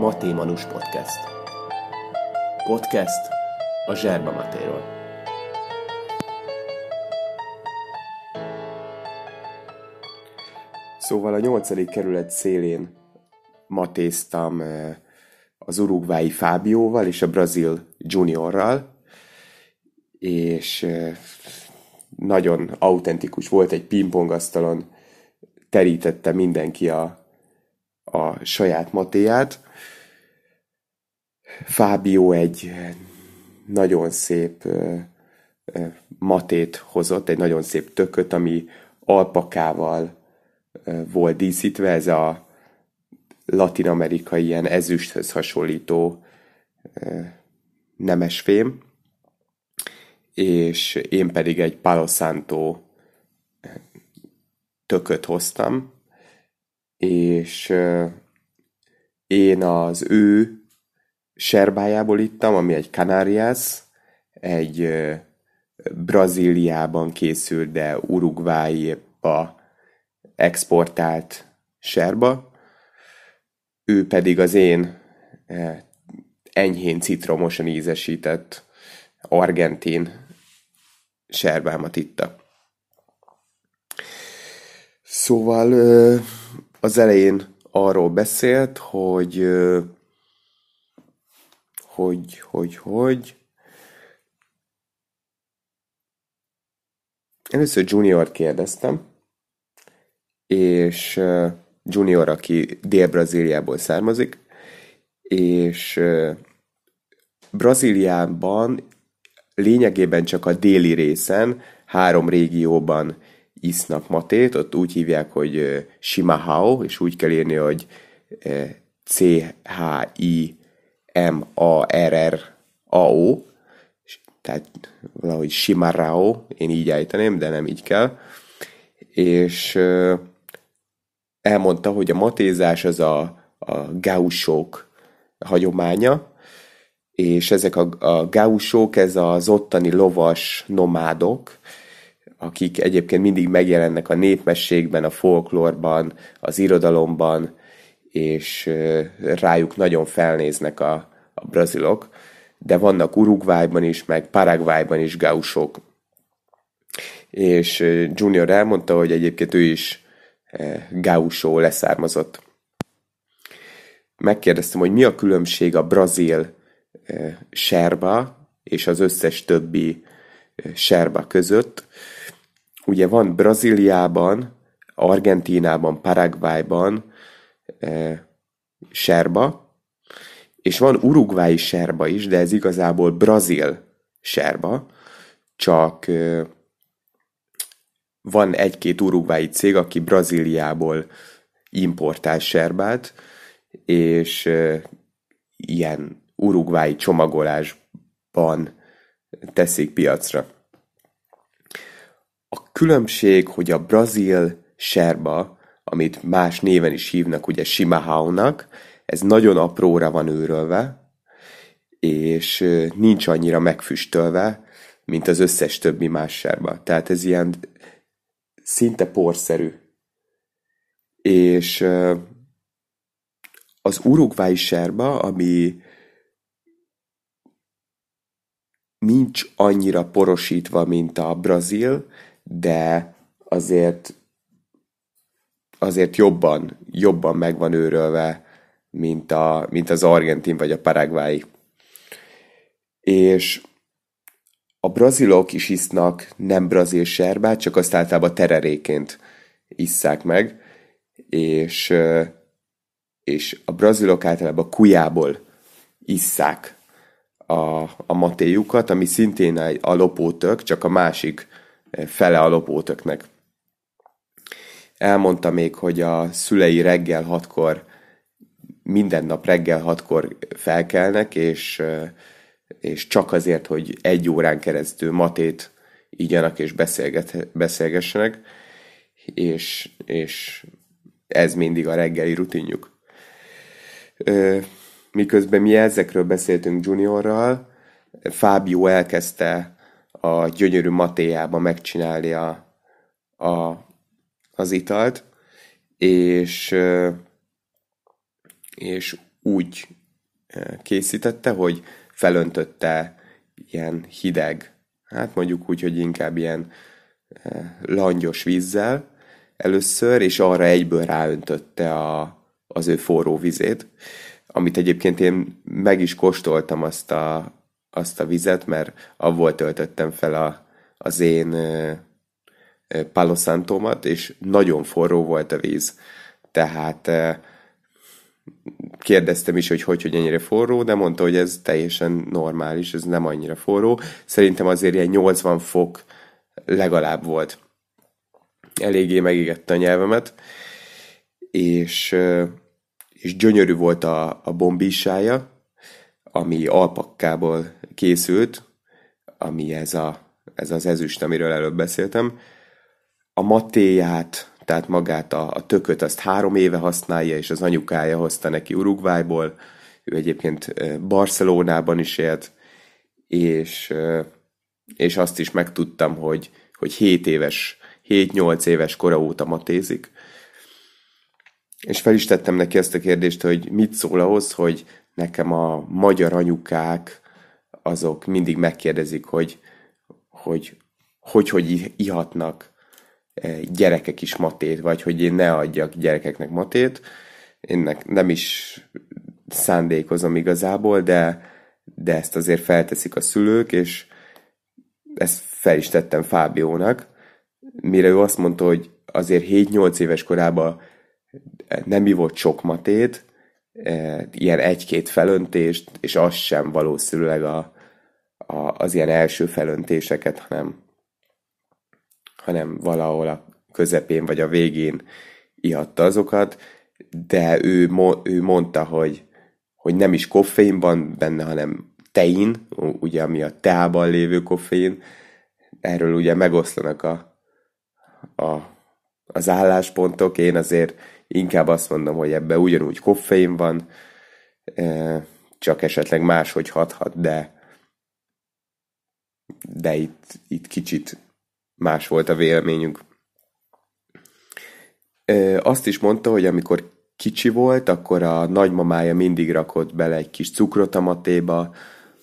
Matémanus Podcast. Podcast a Zserba Matéról. Szóval a nyolcadik kerület szélén matéztam eh, az urugvái Fábióval és a brazil juniorral, és eh, nagyon autentikus volt, egy pingpongasztalon terítette mindenki a, a saját matéját. Fábio egy nagyon szép matét hozott, egy nagyon szép tököt, ami alpakával volt díszítve, ez a latin-amerikai ilyen ezüsthöz hasonlító nemesfém, és én pedig egy Palo Santo tököt hoztam, és én az ő serbájából ittam, ami egy Canarias, egy Brazíliában készült, de Uruguayba exportált serba, ő pedig az én enyhén citromosan ízesített argentin serbámat itta. Szóval az elején arról beszélt, hogy hogy, hogy, hogy. Először Junior kérdeztem, és Junior, aki Dél-Brazíliából származik, és Brazíliában lényegében csak a déli részen, három régióban isznak matét, ott úgy hívják, hogy Shimahao, és úgy kell írni, hogy C-H-I-M-A-R-R-A-O, tehát valahogy Shimarao, én így ejteném, de nem így kell. És elmondta, hogy a matézás az a, a gausók hagyománya, és ezek a, a gausók, ez az ottani lovas nomádok, akik egyébként mindig megjelennek a népmességben, a folklórban, az irodalomban, és rájuk nagyon felnéznek a, a brazilok, de vannak Uruguayban is, meg Paraguayban is gausok. És Junior elmondta, hogy egyébként ő is gausó leszármazott. Megkérdeztem, hogy mi a különbség a brazil serba és az összes többi serba között. Ugye van Brazíliában, Argentínában, Paraguayban e, serba, és van urugvái serba is, de ez igazából brazil serba, csak e, van egy-két urugvái cég, aki Brazíliából importál serbát, és e, ilyen urugvái csomagolásban teszik piacra. A különbség, hogy a brazil serba, amit más néven is hívnak, ugye Shimahao-nak, ez nagyon apróra van őrölve, és nincs annyira megfüstölve, mint az összes többi más serba. Tehát ez ilyen szinte porszerű. És az urugvái serba, ami nincs annyira porosítva, mint a brazil, de azért azért jobban, jobban meg van őrölve, mint, a, mint az argentin vagy a paraguayi. És a brazilok is isznak nem brazil serbát, csak azt általában tereréként isszák meg, és, és a brazilok általában kujából isszák a, a matéjukat, ami szintén a lopótök, csak a másik fele a lopótöknek. Elmondta még, hogy a szülei reggel hatkor, minden nap reggel hatkor felkelnek, és, és csak azért, hogy egy órán keresztül matét ígyanak és beszélget, beszélgessenek, és, és ez mindig a reggeli rutinjuk. Miközben mi ezekről beszéltünk Juniorral, Fábio elkezdte a gyönyörű matéjába megcsinálni a, a, az italt, és, és úgy készítette, hogy felöntötte ilyen hideg, hát mondjuk úgy, hogy inkább ilyen langyos vízzel először, és arra egyből ráöntötte a, az ő forró vizét, amit egyébként én meg is kóstoltam azt a, azt a vizet, mert avval töltöttem fel a, az én paloszántómat, és nagyon forró volt a víz. Tehát kérdeztem is, hogy hogy, hogy ennyire forró, de mondta, hogy ez teljesen normális, ez nem annyira forró. Szerintem azért ilyen 80 fok legalább volt. Eléggé megégette a nyelvemet, és, és gyönyörű volt a, a bombísája, ami alpakkából készült, ami ez, a, ez az ezüst, amiről előbb beszéltem. A matéját, tehát magát a, a tököt azt három éve használja, és az anyukája hozta neki Uruguayból. Ő egyébként Barcelonában is élt, és, és azt is megtudtam, hogy, hogy 7 éves, 7-8 éves kora óta matézik. És fel is tettem neki ezt a kérdést, hogy mit szól ahhoz, hogy nekem a magyar anyukák azok mindig megkérdezik, hogy hogy, hogy, hogy ihatnak gyerekek is matét, vagy hogy én ne adjak gyerekeknek matét. Én nem is szándékozom igazából, de, de ezt azért felteszik a szülők, és ezt fel is tettem Fábiónak, mire ő azt mondta, hogy azért 7-8 éves korában nem ivott sok matét, ilyen egy-két felöntést, és az sem valószínűleg a, a, az ilyen első felöntéseket, hanem hanem valahol a közepén vagy a végén ihatta azokat, de ő, ő mondta, hogy, hogy nem is koffein van benne, hanem tein, ugye ami a teában lévő koffein, erről ugye megoszlanak a, a, az álláspontok, én azért inkább azt mondom, hogy ebbe ugyanúgy koffein van, e, csak esetleg máshogy hathat, de de itt, itt kicsit más volt a véleményünk. Azt is mondta, hogy amikor kicsi volt, akkor a nagymamája mindig rakott bele egy kis cukrot a matéba,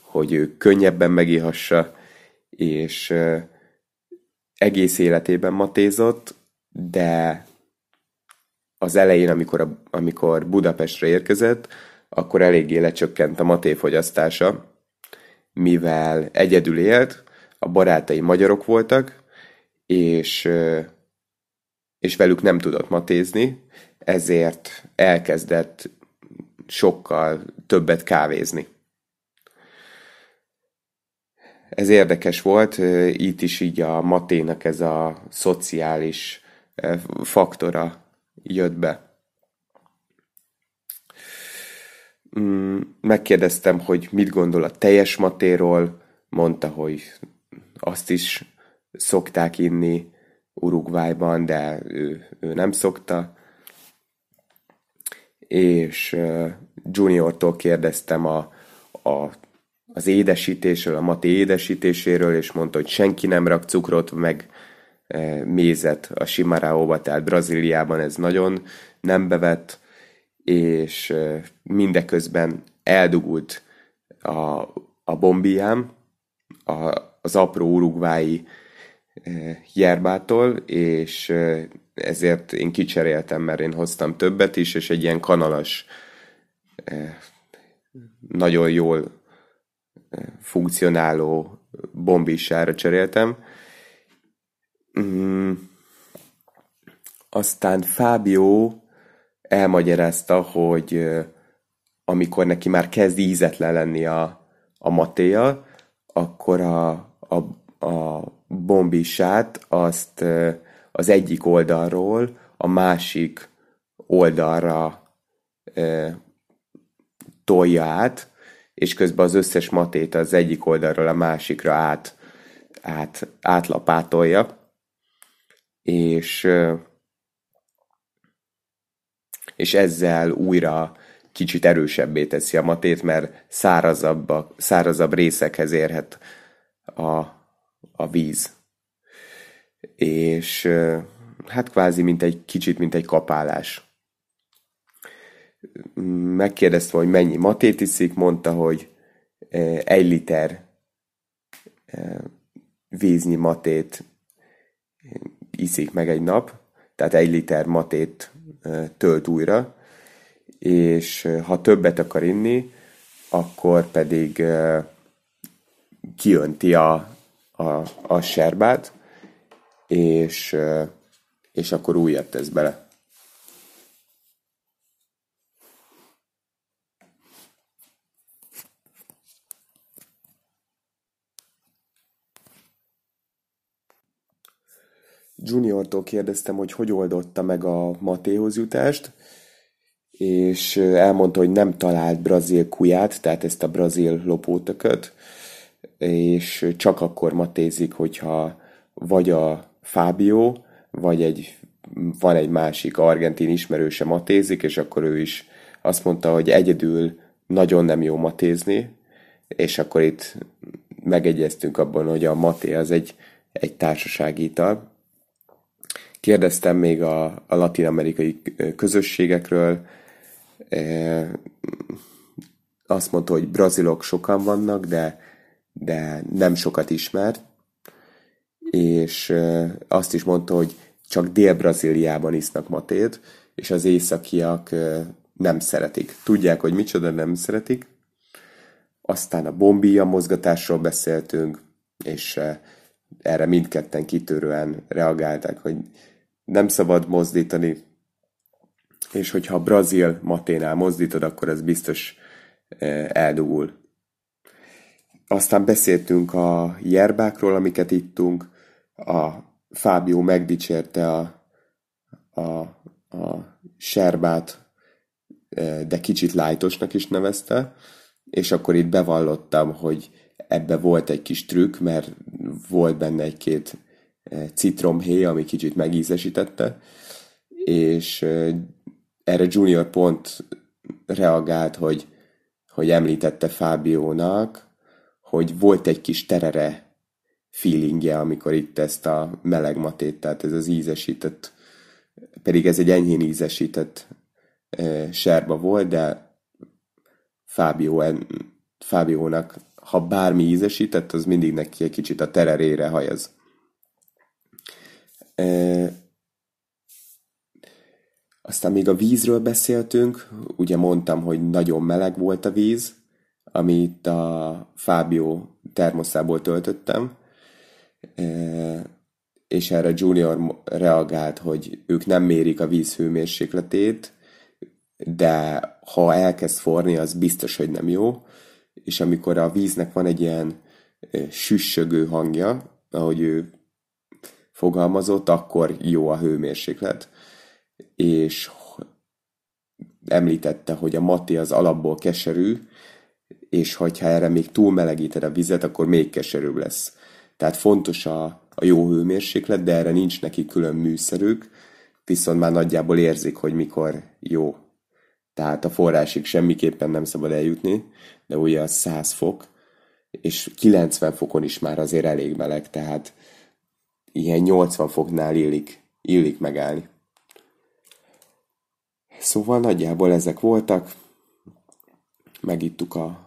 hogy ő könnyebben megihassa, és egész életében matézott, de az elején, amikor, a, amikor Budapestre érkezett, akkor eléggé lecsökkent a matéfogyasztása, mivel egyedül élt, a barátai magyarok voltak, és, és velük nem tudott matézni, ezért elkezdett sokkal többet kávézni. Ez érdekes volt, itt is így a maténak ez a szociális faktora jött be. Mm, megkérdeztem, hogy mit gondol a teljes matéról, mondta, hogy azt is szokták inni Uruguayban, de ő, ő nem szokta. És Juniortól kérdeztem a, a, az édesítésről, a mati édesítéséről, és mondta, hogy senki nem rak cukrot, meg mézet a Simaraóba, tehát Brazíliában ez nagyon nem bevett, és mindeközben eldugult a, a bombiám, a, az apró urugvái Jerbától, és ezért én kicseréltem, mert én hoztam többet is, és egy ilyen kanalas, nagyon jól funkcionáló bombisára cseréltem. Mm. Aztán Fábio elmagyarázta, hogy amikor neki már kezd ízetlen lenni a, a matéja, akkor a, a, a bombisát azt az egyik oldalról a másik oldalra tolja át, és közben az összes matét az egyik oldalról a másikra át, át, átlapátolja, és, és ezzel újra kicsit erősebbé teszi a matét, mert szárazabb, szárazabb részekhez érhet a, a víz. És hát kvázi mint egy kicsit, mint egy kapálás. megkérdezte, hogy mennyi matét iszik, mondta, hogy egy liter víznyi matét iszik meg egy nap, tehát egy liter matét tölt újra, és ha többet akar inni, akkor pedig kiönti a, a, a serbát, és, és akkor újat tesz bele. Juniortól kérdeztem, hogy hogy oldotta meg a Matéhoz jutást, és elmondta, hogy nem talált brazil kuját, tehát ezt a brazil lopótököt, és csak akkor matézik, hogyha vagy a Fábio, vagy egy, van egy másik argentin ismerőse matézik, és akkor ő is azt mondta, hogy egyedül nagyon nem jó matézni, és akkor itt megegyeztünk abban, hogy a maté az egy, egy társasági ital. Kérdeztem még a, a latin-amerikai közösségekről, e, azt mondta, hogy brazilok sokan vannak, de, de nem sokat ismer, és azt is mondta, hogy csak Dél-Brazíliában isznak matét, és az északiak nem szeretik. Tudják, hogy micsoda nem szeretik. Aztán a bombia mozgatásról beszéltünk, és erre mindketten kitörően reagáltak, hogy nem szabad mozdítani, és hogyha a brazil maténál mozdítod, akkor ez biztos eldugul. Aztán beszéltünk a jerbákról, amiket ittunk, a Fábio megdicsérte a, a, a serbát, e, de kicsit lájtosnak is nevezte, és akkor itt bevallottam, hogy ebbe volt egy kis trükk, mert volt benne egy-két citromhéj, ami kicsit megízesítette, és erre Junior pont reagált, hogy, hogy említette Fábiónak, hogy volt egy kis terere feelingje, amikor itt ezt a meleg matét, tehát ez az ízesített, pedig ez egy enyhén ízesített e, serba volt, de Fábio, Fábiónak, ha bármi ízesített, az mindig neki egy kicsit a tererére hajaz. E, aztán még a vízről beszéltünk, ugye mondtam, hogy nagyon meleg volt a víz, amit a Fábio termoszából töltöttem, e, és erre Junior reagált, hogy ők nem mérik a víz hőmérsékletét, de ha elkezd forni, az biztos, hogy nem jó, és amikor a víznek van egy ilyen süssögő hangja, ahogy ő fogalmazott, akkor jó a hőmérséklet. És említette, hogy a mati az alapból keserű, és hogyha erre még túl melegíted a vizet, akkor még keserűbb lesz. Tehát fontos a, a jó hőmérséklet, de erre nincs neki külön műszerük, viszont már nagyjából érzik, hogy mikor jó. Tehát a forrásig semmiképpen nem szabad eljutni, de ugye az 100 fok, és 90 fokon is már azért elég meleg, tehát ilyen 80 foknál illik, illik megállni. Szóval nagyjából ezek voltak. Megittuk a,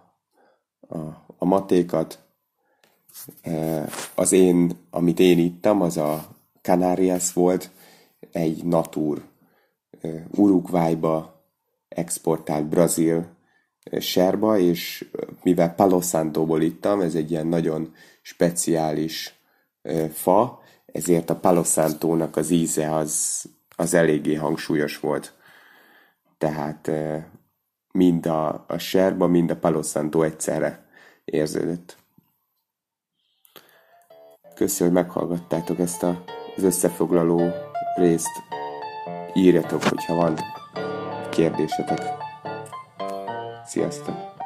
a, a matékat. E, az én, amit én ittam, az a Canarias volt, egy natur e, Uruguayba exportált brazil e, serba, és mivel Palo Santóból ittam, ez egy ilyen nagyon speciális fa, ezért a Palo Santo-nak az íze az, az eléggé hangsúlyos volt. Tehát mind a, a serba, mind a Palo Santo egyszerre érződött. Köszönöm, hogy meghallgattátok ezt a, az összefoglaló részt. Írjatok, hogyha van kérdésetek. Sziasztok!